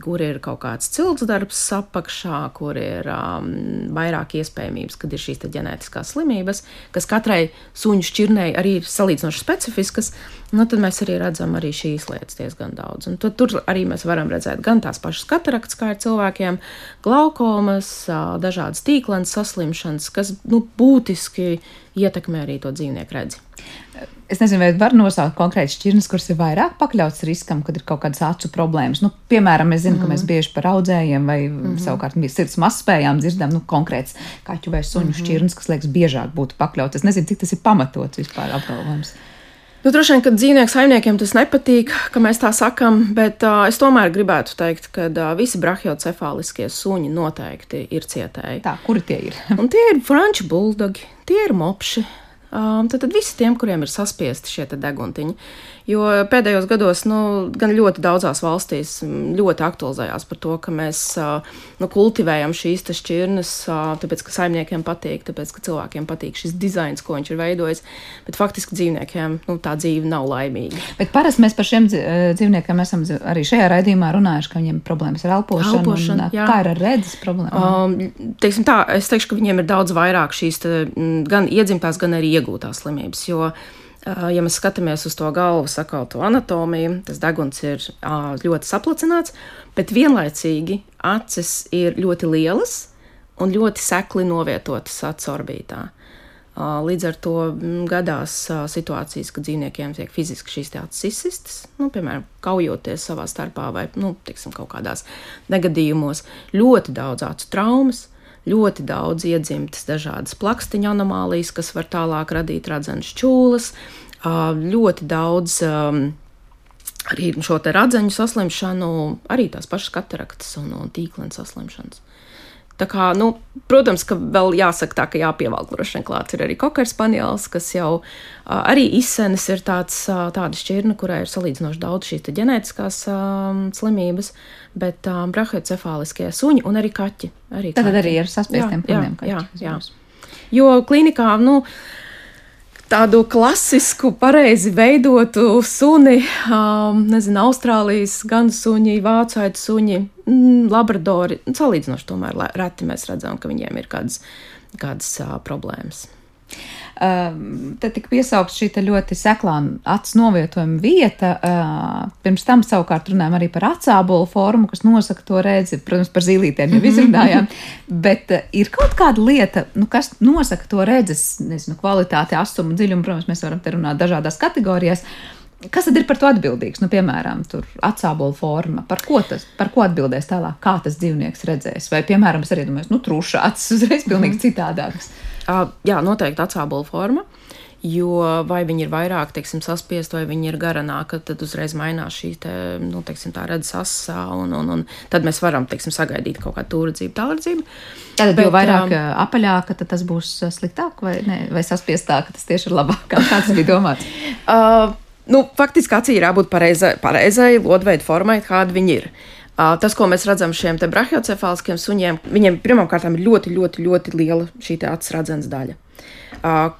kur ir kaut kāds cilts darbs apakšā, kur ir um, vairāk iespējamības, kad ir šīs ģenētiskās slimības, kas katrai suņu šķirnei arī ir salīdzinoši specifiskas, nu, tad mēs arī redzam arī šīs lietas diezgan daudz. Un tad, tur arī mēs varam redzēt gan tās pašas katarakts, kā ir cilvēkiem, glaukomas, dažādas tīklenes saslimšanas, kas nu, būtiski ietekmē arī to dzīvnieku redzi. Es nezinu, vai var nosaukt konkrēti šķirnes, kuras ir vairāk pakļauts riskam, kad ir kaut kādas acu problēmas. Nu, piemēram, es zinu, mm -hmm. ka mēs mhm. bieži par audzējiem vai mm -hmm. savukārt sirds mazspējām dzirdam nu, konkrēts kaķu vai suņu mm -hmm. šķirnes, kas liekas biežāk būtu pakļauts. Es nezinu, cik tas ir pamatots vispār apgalvojums. Nu, droši vien, ka dzīvnieku saimniekiem tas nepatīk, ka mēs tā sakām, bet uh, es tomēr gribētu teikt, ka uh, visi brahiocefāliskie suņi noteikti ir cietēji. Tā, kuri tie ir? Un tie ir franču buldogi, tie ir mopši, Um, tad, tad visi tiem, kuriem ir saspiesti šie deguntiņi. Jo pēdējos gados nu, gan ļoti daudzās valstīs ļoti aktualizējās par to, ka mēs nu, kultivējam šīs šķirnes, tāpēc, ka saimniekiem patīk, tāpēc, ka cilvēkiem patīk šis dizains, ko viņš ir veidojis. Bet faktiski dzīvniekiem nu, tā dzīve nav laimīga. Bet parasti mēs par šiem dzīvniekiem esam arī šajā raidījumā runājuši, ka viņiem problēmas ar elpošanu. elpošanu un, kā ir ar redzes problēmām? Um, teiksim tā, es teikšu, ka viņiem ir daudz vairāk šīs te, gan iedzimtās, gan arī iegūtās slimības. Jo, uh, Ja mēs skatāmies uz to galvu sakalto anatomiju, tas deguns ir ļoti saplacināts, bet vienlaicīgi acis ir ļoti lielas un ļoti sekli novietotas acu orbītā. Līdz ar to gadās situācijas, kad dzīvniekiem tiek fiziski šīs acis izsistas, nu, piemēram, kaujoties savā starpā vai nu, tiksim, kaut kādās negadījumos. Ļoti daudz acu traumas, ļoti daudz iedzimtas dažādas plakstiņa anomālijas, kas var tālāk radīt radzenes čūlas, ļoti daudz arī šo radzeņu saslimšanu, arī tās pašas kataraktas un, un tīklens saslimšanas. Tā kā, nu, protams, ka vēl jāsaka tā, ka jāpievelk droši vien klāts ir arī kokers panelis, kas jau uh, arī izsenes ir tāds, uh, tāda šķirne, kurai ir salīdzinoši daudz šīs ģenētiskās um, slimības, bet um, brahiocefāliskie suņi un arī kaķi. Arī Tad kaķi. arī ar saspiestiem puniem. Jā, jā, jā. Jo klinikā, nu, tādu klasisku, pareizi veidotu suni, um, nezinu, Austrālijas gan suņi, vācu aitu suņi, mm, labradori. Salīdzinoši tomēr reti mēs redzam, ka viņiem ir kādas, kādas uh, problēmas. Ehm, te tika piesaukta šī ļoti seklā acu novietojuma vieta. Ehm, pirms tam savukārt runājām arī par acābolu formu, kas nosaka to redzi. Protams, par zīlītēm jau izrunājām. Bet eh, ir kaut kāda lieta, nu, kas nosaka to redzes nezinu, kvalitāti, asumu, dziļumu. Protams, mēs varam te runāt dažādās kategorijās. Kas tad ir par to atbildīgs? Nu, piemēram, atsābola forma. Par ko, tas, par ko atbildēs tālāk? Kā tas dzīvnieks redzēs? Vai, piemēram, es arī domāju, nu, trūšāts uzreiz pilnīgi mm. citādāks. Jā, noteikti atsābola forma. Jo vai viņi ir vairāk teiksim, saspiesti, vai viņi ir garanāki, tad uzreiz mainās šī te, nu, teiksim, redzes asā, un, un, un tad mēs varam teiksim, sagaidīt kaut kādu tūredzību, tālredzību. Tad, Bet, jo vairāk um, apaļāka, tad tas būs sliktāk vai, ne, vai saspiestāk, tas tieši ir labāk. Kā tas bija domāts? uh, nu, faktiski acī ir jābūt pareizai, pareizai lodveida formai, kāda viņi ir. Tas, ko mēs redzam šiem brahiocefāliskiem suņiem, viņiem pirmkārt ir ļoti, ļoti, ļoti liela šī acis redzes daļa,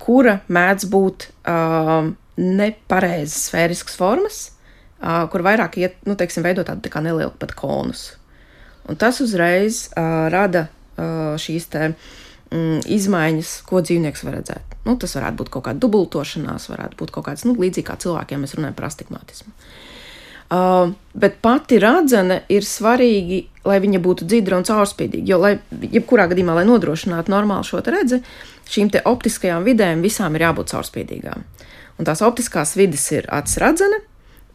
kura mēdz būt nepareizas sfēriskas formas, kur vairāk iet, nu, teiksim, veidot tādu tā nelielu pat konus. Un tas uzreiz rada šīs te mm, izmaiņas, ko dzīvnieks var redzēt. Nu, tas varētu būt kaut kāda dubultošanās, varētu būt kaut kāds nu, līdzīgs kā cilvēkiem, mēs runājam par astigmatismu. Uh, bet pati radzene ir svarīgi, lai viņa būtu dzidra un caurspīdīga. Jo, lai, jebkurā gadījumā, lai nodrošinātu normālu šo redzi, šīm optiskajām vidēm visām ir jābūt caurspīdīgām. Un tās optiskās vidas ir acis radzene,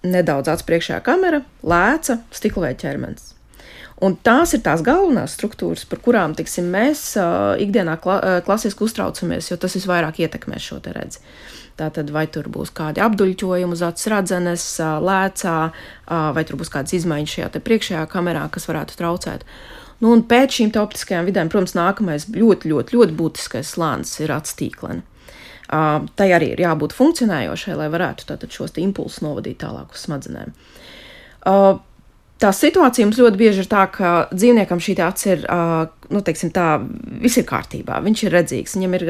nedaudz acis priekšējā kamera, lēca, stikla ķermenis. Un tās ir tās galvenās struktūras, par kurām tiksim, mēs uh, ikdienā kla, uh, klasiski uztraucamies, jo tas visvairāk ietekmē šo redzi. Tātad, vai tur būs kādi apduļķojumi uz acis radzenes, lēcā, vai tur būs kādas izmaiņas šajā priekšējā kamerā, kas varētu traucēt. Nu, un pēc šīm optiskajām vidēm, protams, nākamais ļoti, ļoti, ļoti būtiskais slānis ir atstīklene. Uh, tai arī ir jābūt funkcionējošai, lai varētu šos impulsus novadīt tālāk uz smadzenēm. Uh, Tā situācija mums ļoti bieži ir tā, ka dzīvniekam šī acis ir, nu, teiksim, tā, viss ir kārtībā. Viņš ir redzīgs, viņam ir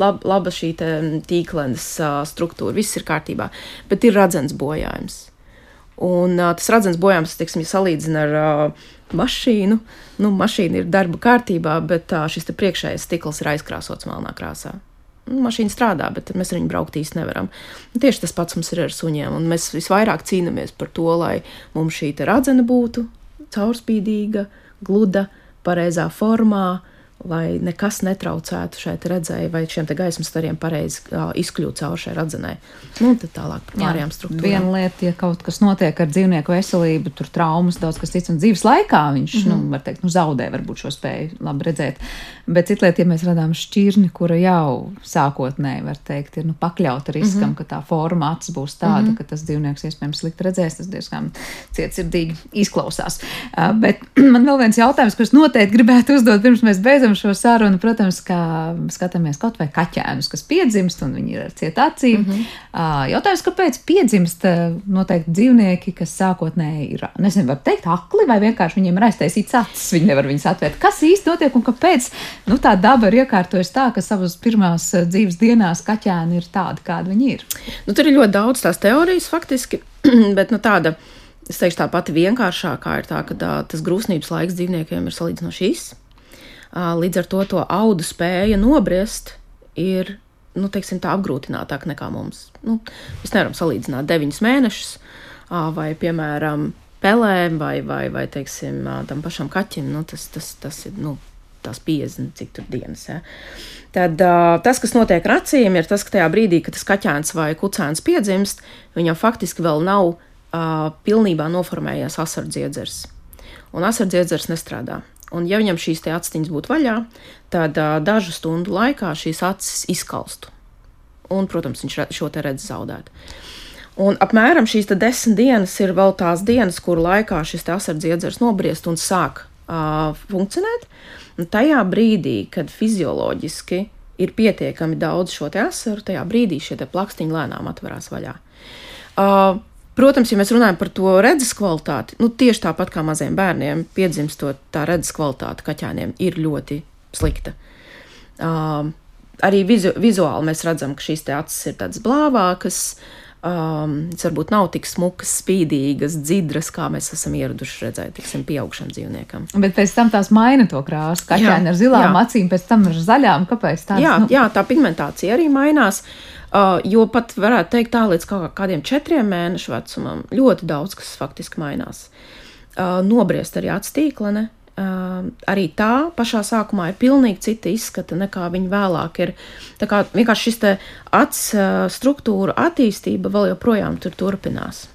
lab, laba šī tīklenes struktūra, viss ir kārtībā, bet ir redzens bojājums. Un tas redzens bojājums, teiksim, ja salīdzina ar mašīnu, nu, mašīna ir darba kārtībā, bet šis priekšējais stikls ir aizkrāsots melnā krāsā nu, mašīna strādā, bet mēs ar viņu braukt īsti nevaram. Un tieši tas pats mums ir ar suņiem, un mēs visvairāk cīnāmies par to, lai mums šī radzena būtu caurspīdīga, gluda, pareizā formā, lai nekas netraucētu šai redzēji vai šiem gaismas stariem pareizi izkļūt caur šai radzenei. Nu, tad tālāk par pārējām struktūrām. Viena lieta, ja kaut kas notiek ar dzīvnieku veselību, tur traumas, daudz kas cits, un dzīves laikā viņš, mm -hmm. nu, var teikt, nu, zaudē varbūt šo spēju labi redzēt. Bet cita lieta, ja mēs redzam šķirni, kura jau sākotnēji, var teikt, ir nu, pakļauta riskam, mm -hmm. ka tā forma acis būs tāda, mm -hmm. ka tas dzīvnieks iespējams slikti redzēs, tas diezgan cietsirdīgi izklausās. Uh, bet man vēl viens jautājums, kurus noteikti gribētu uzdot pirms mēs beidzam šo sarunu, protams, kā skatāmies kaut vai kaķēnus, kas piedzimst un viņi ir ar ciet acīm. Mm -hmm. Jautājums, kāpēc piedzimst noteikti dzīvnieki, kas sākotnēji ir, nezinu, var teikt, akli vai vienkārši viņiem ir aiztaisīts acis, viņi nevar viņus atvērt. Kas īsti notiek un kāpēc nu, tā daba ir iekārtojusi tā, ka savas pirmās dzīves dienās kaķēni ir tādi, kādi viņi ir? Nu, tur ir ļoti daudz tās teorijas faktiski, bet nu, tāda. Es teikšu, tā pati vienkāršākā ir tā, ka tā, tas grūsnības laiks dzīvniekiem ir salīdzinoši īss. Līdz ar to to audu spēja nobriest ir nu, teiksim, tā apgrūtinātāk nekā mums. Nu, mēs nevaram salīdzināt 9 mēnešus vai, piemēram, pelēm vai, vai, vai teiksim, tam pašam kaķim. Nu, tas, tas, tas ir nu, tās 50, cik tur dienas. Ja. Tad tas, kas notiek ar acīm, ir tas, ka tajā brīdī, kad tas kaķēns vai kucēns piedzimst, viņam faktiski vēl nav uh, pilnībā noformējies asardziedzers. Un asardziedzers nestrādā. Un, ja viņam šīs aciņas būtu vaļā, tad uh, dažu stundu laikā šīs acis izkalstu. Un, protams, viņš šo te redz zaudēt. Un apmēram šīs desmit dienas ir vēl tās dienas, kuru laikā šis asardziedzers nobriest un sāk uh, funkcionēt. Un tajā brīdī, kad fizioloģiski ir pietiekami daudz šo asaru, tajā brīdī šie plakstiņi lēnām atverās vaļā. Uh, Protams, ja mēs runājam par to redzes kvalitāti, nu, tieši tāpat kā maziem bērniem, piedzimstot, tā redzes kvalitāte kaķēniem ir ļoti slikta. Uh, arī vizu, vizuāli mēs redzam, ka šīs acis ir tādas blāvākas, um, varbūt nav tik smukas, spīdīgas, dzidras, kā mēs esam ieraduši redzēt, tiksim, pieaugšam dzīvniekam. Bet pēc tam tās maina to krāsu. Kaķēni ar zilām jā. acīm, pēc tam ar zaļām. Kāpēc tā? Jā, nu... jā, tā pigmentācija arī mainās. Uh, jo pat varētu teikt, tā līdz kaut kādiem četriem mēnešu vecumam ļoti daudz kas faktiski mainās. Uh, nobriest arī atstīklene. Uh, arī tā pašā sākumā ir pilnīgi cita izskata nekā viņa vēlāk ir. Tā kā vienkārši šis acs uh, struktūra attīstība vēl joprojām tur turpinās.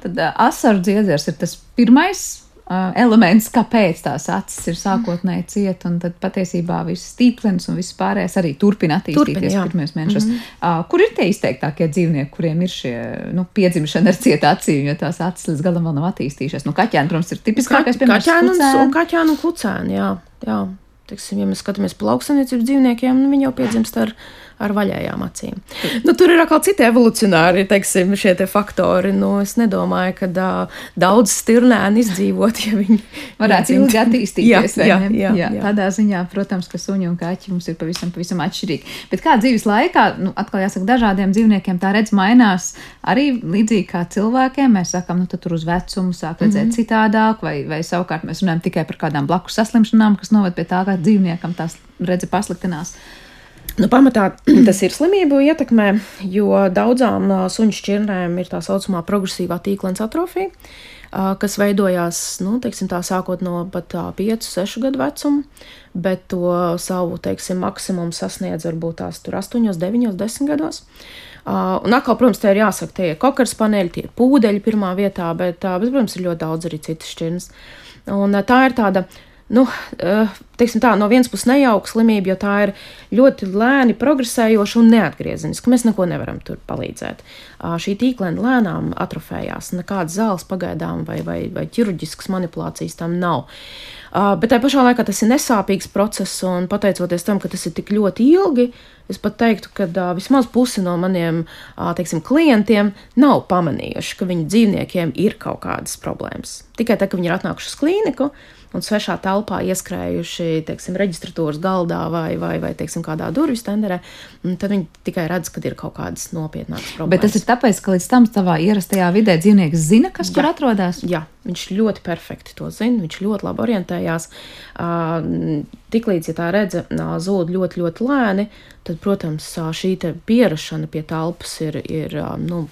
Tad uh, asaru dziedzers ir tas pirmais elements, kāpēc tās acis ir sākotnēji ciet, un tad patiesībā viss tīklens un viss pārējais arī turpina attīstīties Turpin, pirmajos mēnešos. Mm -hmm. kur ir tie izteiktākie dzīvnieki, kuriem ir šie nu, piedzimšana ar cietu acīm, jo tās acis līdz galam vēl nav attīstījušās? Nu, kaķēni, protams, ir tipiskākais piemērs. Kaķēni un, kaķēni un kucēni, jā. jā. Teiksim, ja mēs skatāmies pa lauksaimniecības dzīvniekiem, nu, viņi jau piedzimst ar ar vaļējām acīm. Nu, tur ir atkal citi evolucionāri teiksim, šie te faktori. Nu, es nedomāju, ka uh, daudz stirnēni izdzīvot, ja viņi varētu ilgi attīstīties. jā, jā, jā, jā. Tādā ziņā, protams, ka suņi un kaķi mums ir pavisam, pavisam atšķirīgi. Bet kā dzīves laikā, nu, atkal jāsaka, dažādiem dzīvniekiem tā redz mainās arī līdzīgi kā cilvēkiem. Mēs sakām, nu, tur uz vecumu sāk redzēt mm -hmm. citādāk, vai, vai savukārt mēs runājam tikai par kādām blakus saslimšanām, kas noved pie tā, ka dzīvniekam tās redze pasliktinās. Nu, pamatā tas ir slimību ietekmē, jo daudzām suņu šķirnēm ir tā saucamā progresīvā tīklens atrofija, kas veidojās nu, teiksim, tā, sākot no pat 5, 6 gadu vecuma, bet to savu teiksim, maksimumu sasniedz varbūt tās 8, 9, 10 gados. Un atkal, protams, te ir jāsaka, tie ir kokars paneļi, tie ir pūdeļi pirmā vietā, bet, bet protams, ir ļoti daudz arī citas šķirnes. Un tā ir tāda nu, eh, teiksim tā, no vienas puses nejauka slimība, jo tā ir ļoti lēni progresējoša un neatgriezeniska. Mēs neko nevaram tur palīdzēt. Šī tīklēna lēnām atrofējās, nekādas zāles pagaidām vai, vai, vai ķirurģiskas manipulācijas tam nav. Bet tajā pašā laikā tas ir nesāpīgs process, un pateicoties tam, ka tas ir tik ļoti ilgi, es pat teiktu, ka uh, vismaz pusi no maniem uh, teiksim, klientiem nav pamanījuši, ka viņu dzīvniekiem ir kaut kādas problēmas. Tikai tad, kad viņi ir atnākuši uz klīniku, un svešā telpā ieskrējuši teiksim, reģistratūras galdā vai, vai, vai teiksim, kādā durvis tenderē, tad viņi tikai redz, ka ir kaut kādas nopietnākas problēmas. Bet tas ir tāpēc, ka līdz tam savā ierastajā vidē dzīvnieks zina, kas jā, tur atrodas. Jā, viņš ļoti perfekti to zina, viņš ļoti labi orientējās. Tiklīdz ja tā redze zūd ļoti, ļoti lēni, tad, protams, šī pierašana pie telpas ir, ir nu,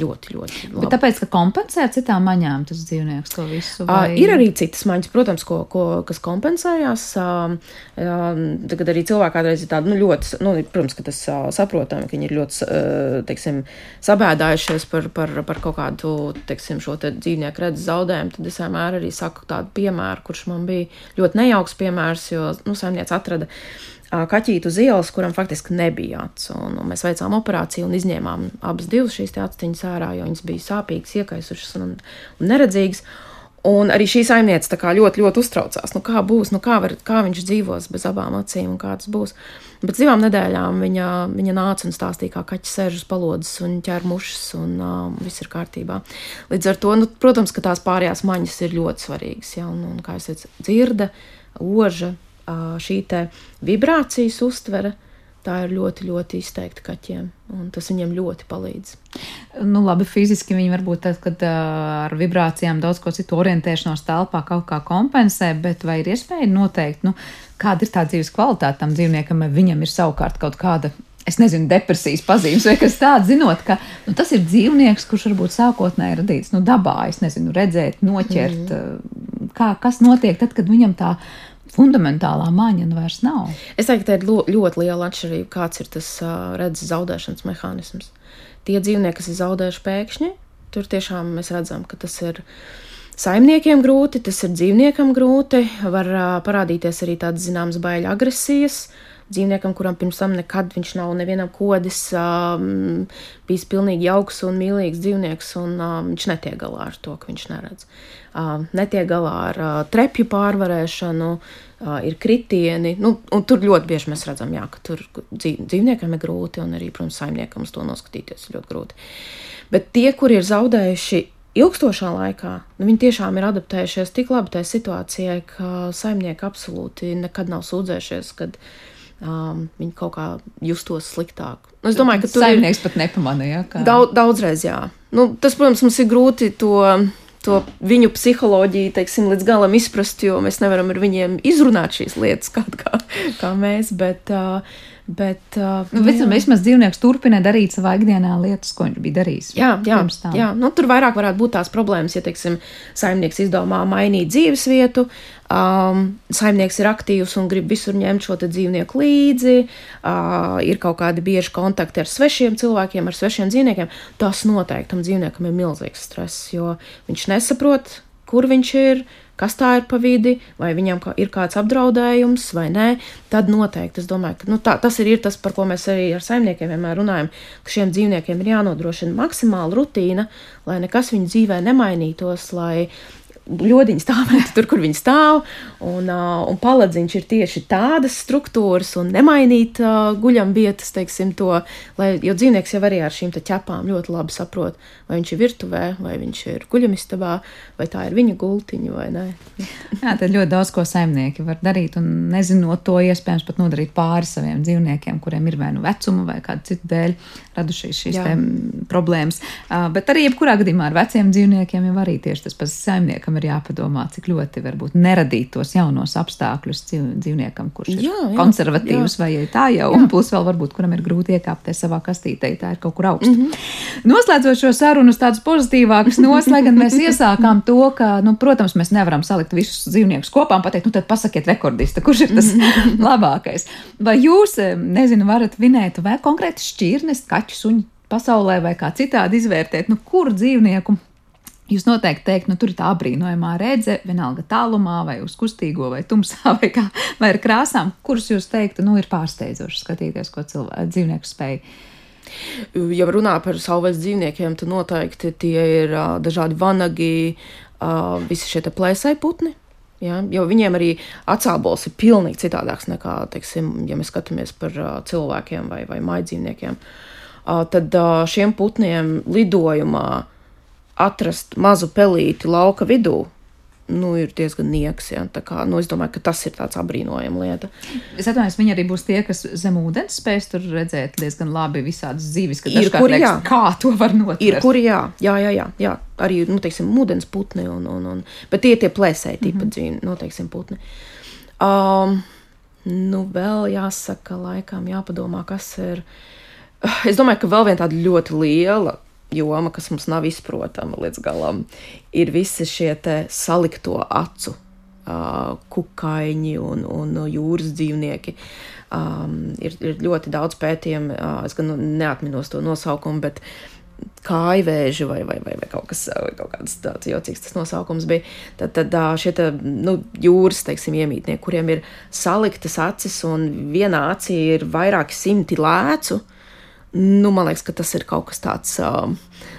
ļoti, ļoti labi. Bet tāpēc, ka kompensē citām maņām tas dzīvnieks to visu? Vai... Uh, ir arī citas maņas, protams, ko, ko, kas kompensējās. Uh, uh, tagad arī cilvēki kādreiz ir tādi, nu, ļoti, nu, protams, ka tas uh, saprotami, ka viņi ir ļoti, uh, teiksim, sabēdājušies par, par, par kaut kādu, teiksim, šo te dzīvnieku redzes zaudējumu. Tad es vienmēr arī saku tādu piemēru, kurš man bija ļoti nejauks piemērs, jo, nu, saimniec atrada kaķītu uz ielas, kuram faktiski nebija acis. Mēs veicām operāciju un izņēmām abas divas šīs aciņas ārā, jo viņas bija sāpīgas, iekaisušas un, un neredzīgas. Un arī šī saimniece ļoti, ļoti uztraucās, nu, kā būs, nu, kā, var, kā viņš dzīvos bez abām acīm un kā tas būs. Bet divām nedēļām viņa, viņa nāca un stāstīja, kā kaķis sēž uz palodzes un ķer mušas, un uh, viss ir kārtībā. Līdz ar to, nu, protams, ka tās pārējās maņas ir ļoti svarīgas. Ja, un, un, kā jau teicu, dzirde, oža, šī vibrācijas uztvere. Tā ir ļoti, ļoti izteikta kaķiem, un tas viņiem ļoti palīdz. Nu, labi, fiziski viņi varbūt tad, kad ar vibrācijām daudz ko citu orientēšanos telpā kaut kā kompensē, bet vai ir iespēja noteikt, nu, kāda ir tā dzīves kvalitāte tam dzīvniekam, vai viņam ir savukārt kaut kāda es nezinu, depresijas pazīmes vai kas tāds, zinot, ka nu, tas ir dzīvnieks, kurš varbūt sākotnēji radīts nu, dabā, es nezinu, redzēt, noķert, mm. kā, kas notiek tad, kad viņam tā fundamentālā māņa vairs nav. Es teiktu, ka ir ļoti liela atšķirība, kāds ir tas redzes zaudēšanas mehānisms. Tie dzīvnieki, kas ir zaudējuši pēkšņi, tur tiešām mēs redzam, ka tas ir saimniekiem grūti, tas ir dzīvniekam grūti. Var parādīties arī tādas zināmas baiļu agresijas. Dzīvniekam, kuram pirms tam nekad viņš nav nevienam kodis, um, bijis pilnīgi jauks un mīlīgs dzīvnieks, un um, viņš netiek galā ar to, ka viņš neredz. Um, netiek galā ar uh, trepju pārvarēšanu, uh, ir kritieni. Nu, tur ļoti bieži mēs redzam, jā, ka tur dzīvniekam ir grūti, un arī, protams, saimniekam uz to noskatīties ļoti grūti. Bet tie, kuri ir zaudējuši ilgstošā laikā, nu, viņi tiešām ir adaptējušies tik labi tajā situācijai, ka saimnieki absolūti nekad nav sūdzējušies, kad um, viņi kaut kā justos sliktāk. Nu, es domāju, ka tur saimnieks ir... pat nepamanīja. Kā... Daudz, daudzreiz, jā. Nu, tas, protams, mums ir grūti to. To viņu psiholoģiju, teiksim, līdz galam izprast, jo mēs nevaram ar viņiem izrunāt šīs lietas, kā, kā, kā mēs. Bet, uh, Bet, uh, nu, visam, vismaz dzīvnieks turpina darīt savā ikdienā lietas, ko viņš bija darījis. Jā, jā, jā. Nu, tur vairāk varētu būt tās problēmas, ja, teiksim, saimnieks izdomā mainīt dzīves vietu, um, saimnieks ir aktīvs un grib visur ņemt šo dzīvnieku līdzi, uh, ir kaut kādi bieži kontakti ar svešiem cilvēkiem, ar svešiem dzīvniekiem. Tas noteikti tam dzīvniekam ir milzīgs stress, jo viņš nesaprot, kur viņš ir kas tā ir pa vidi, vai viņam ir kāds apdraudējums vai nē, tad noteikti es domāju, ka nu, tā, tas ir, ir tas, par ko mēs arī ar saimniekiem vienmēr runājam, ka šiem dzīvniekiem ir jānodrošina maksimāla rutīna, lai nekas viņu dzīvē nemainītos, lai ļodiņi stāvētu tur, kur viņi stāv, un, un paladziņš ir tieši tādas struktūras un nemainīt guļam vietas, teiksim, to, lai, jo dzīvnieks jau arī ar šīm ķepām ļoti labi saprot, vai viņš ir virtuvē, vai viņš ir guļamistabā, vai tā ir viņa gultiņa vai nē. Jā, tad ļoti daudz ko saimnieki var darīt, un nezinot to, iespējams pat nodarīt pāri saviem dzīvniekiem, kuriem ir vai nu vecuma vai kāda cita dēļ radušās šīs problēmas. Uh, bet arī jebkurā gadījumā ar veciem dzīvniekiem jau arī tieši tas pats saimniekam ir jāpadomā, cik ļoti varbūt neradīt tos jaunos apstākļus dzīvniekam, kurš ir jā, jā, konservatīvs jā. vai tā jau, jā. un plus vēl varbūt, kuram ir grūti iekāpties savā kastītē, tā ir kaut kur augstu. Mm -hmm. Noslēdzot šo sarunu uz tādas pozitīvākas noslēgas, mēs iesākām to, ka, nu, protams, mēs nevaram salikt visus dzīvniekus kopā un pateikt, nu tad pasakiet rekordista, kurš ir tas labākais. Vai jūs, nezinu, varat vinēt vai konkrēti šķirnes, kaķu suņu pasaulē vai kā citādi izvērtēt, nu, kuru dzīvnieku Jūs noteikti teikt, nu tur ir tā brīnojamā redze, vienalga tālumā, vai uz kustīgo, vai tumsā, vai, kā, vai ar krāsām, kuras jūs teiktu, nu ir pārsteidzoši skatīties, ko cilvēks dzīvnieku spēj. Ja runā par savvaļas dzīvniekiem, tad noteikti tie ir uh, dažādi vanagi, uh, visi šie plēsai putni. Ja, jo viņiem arī atsābols ir pilnīgi citādāks nekā, teiksim, ja mēs skatāmies par uh, cilvēkiem vai, vai maidzīvniekiem. Uh, tad uh, šiem putniem lidojumā uh, atrast mazu pelīti lauka vidū. Nu, ir diezgan nieks. Ja? Kā, nu, es domāju, ka tas ir tāds apbrīnojams lieta. Es atvainojos, viņi arī būs tie, kas zem ūdens spēs tur redzēt diezgan labi visādas dzīves, kad ir kur, liekas, kā to var notikt. Ir kur, jā, jā, jā, jā, jā. arī, nu, teiksim, ūdens putni, un, un, un, bet tie tie plēsēji tipa mm -hmm. dzīvi, nu, teiksim, putni. Um, nu, vēl jāsaka, laikam jāpadomā, kas ir. Es domāju, ka vēl viena tāda ļoti liela joma, kas mums nav izprotama līdz galam, ir visi šie salikto acu kukaiņi un, un jūras dzīvnieki. Um, ir, ir ļoti daudz pētījumu, uh, es gan neatminos to nosaukumu, bet kājvēži vai, vai, vai, vai kaut kas kāds tāds jocīgs tas nosaukums bija. Tad, tad šie te, nu, jūras teiksim, iemītnieki, kuriem ir saliktas acis un vienā acī ir vairāki simti lēcu. Uh, Nu, man liekas, ka tas ir kaut kas tāds uh,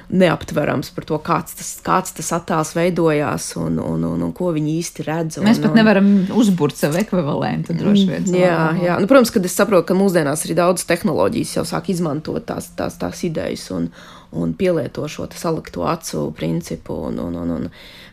neaptverams par to, kāds tas, kāds tas attēls veidojās un, un, un, un ko viņi īsti redz. Un, Mēs pat un, nevaram uzbūrt savu ekvivalentu, droši vien. Jā, jā. Nu, protams, ka es saprotu, ka mūsdienās arī daudz tehnoloģijas jau sāk izmantot tās, tās, tās idejas un, un pielieto šo salikto acu principu. Un, un, un, un,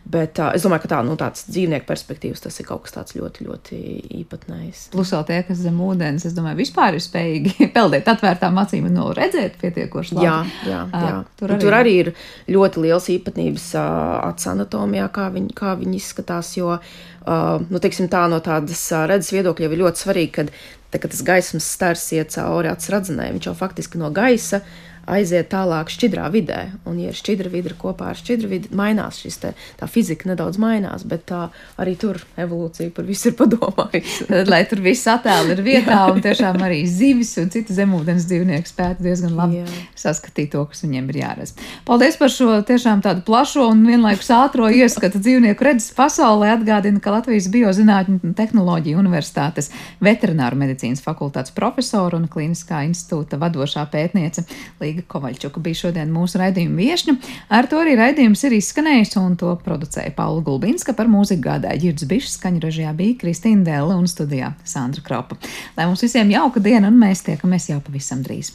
Bet uh, es domāju, ka tā, nu, tāds dzīvnieku perspektīvas tas ir kaut kas tāds ļoti, ļoti īpatnējs. Plus vēl tie, kas zem ūdens, es domāju, vispār ir spējīgi peldēt atvērtām acīm un no redzēt pietiekoši labi. Jā, jā, jā. Uh, tur, arī... tur arī ir ļoti liels īpatnības uh, acu anatomijā, kā viņi, kā viņi izskatās, jo, uh, nu, teiksim tā, no tādas uh, redzes viedokļa jau ir ļoti svarīgi, kad, tā, kad tas gaismas stars iet cauri acu radzenē, viņš jau faktiski no gaisa aiziet tālāk šķidrā vidē. Un, ja ir šķidra vide kopā ar šķidru vidi, mainās šis te, tā fizika nedaudz mainās, bet tā arī tur evolūcija par visu ir padomājusi. Lai tur viss attēli ir vietā un tiešām arī zivis un citu zemūdens dzīvnieku spētu diezgan labi Jā. saskatīt to, kas viņiem ir jāredz. Paldies par šo tiešām tādu plašo un vienlaikus ātro ieskatu dzīvnieku redzes pasaulē. Atgādina, ka Latvijas Biozinātņu un tehnoloģiju universitātes veterināru medicīnas fakultātes profesora un klīniskā institūta vadošā pētniece Līga Kovaļčuka bija šodien mūsu raidījuma viešņa. Ar to arī raidījums ir izskanējis un to producēja Paula Gulbinska par mūziku gādāja Girds Bišs, skaņu režijā bija Kristīna Dēle un studijā Sandra Kropa. Lai mums visiem jauka diena un mēs tiekamies jau pavisam drīz.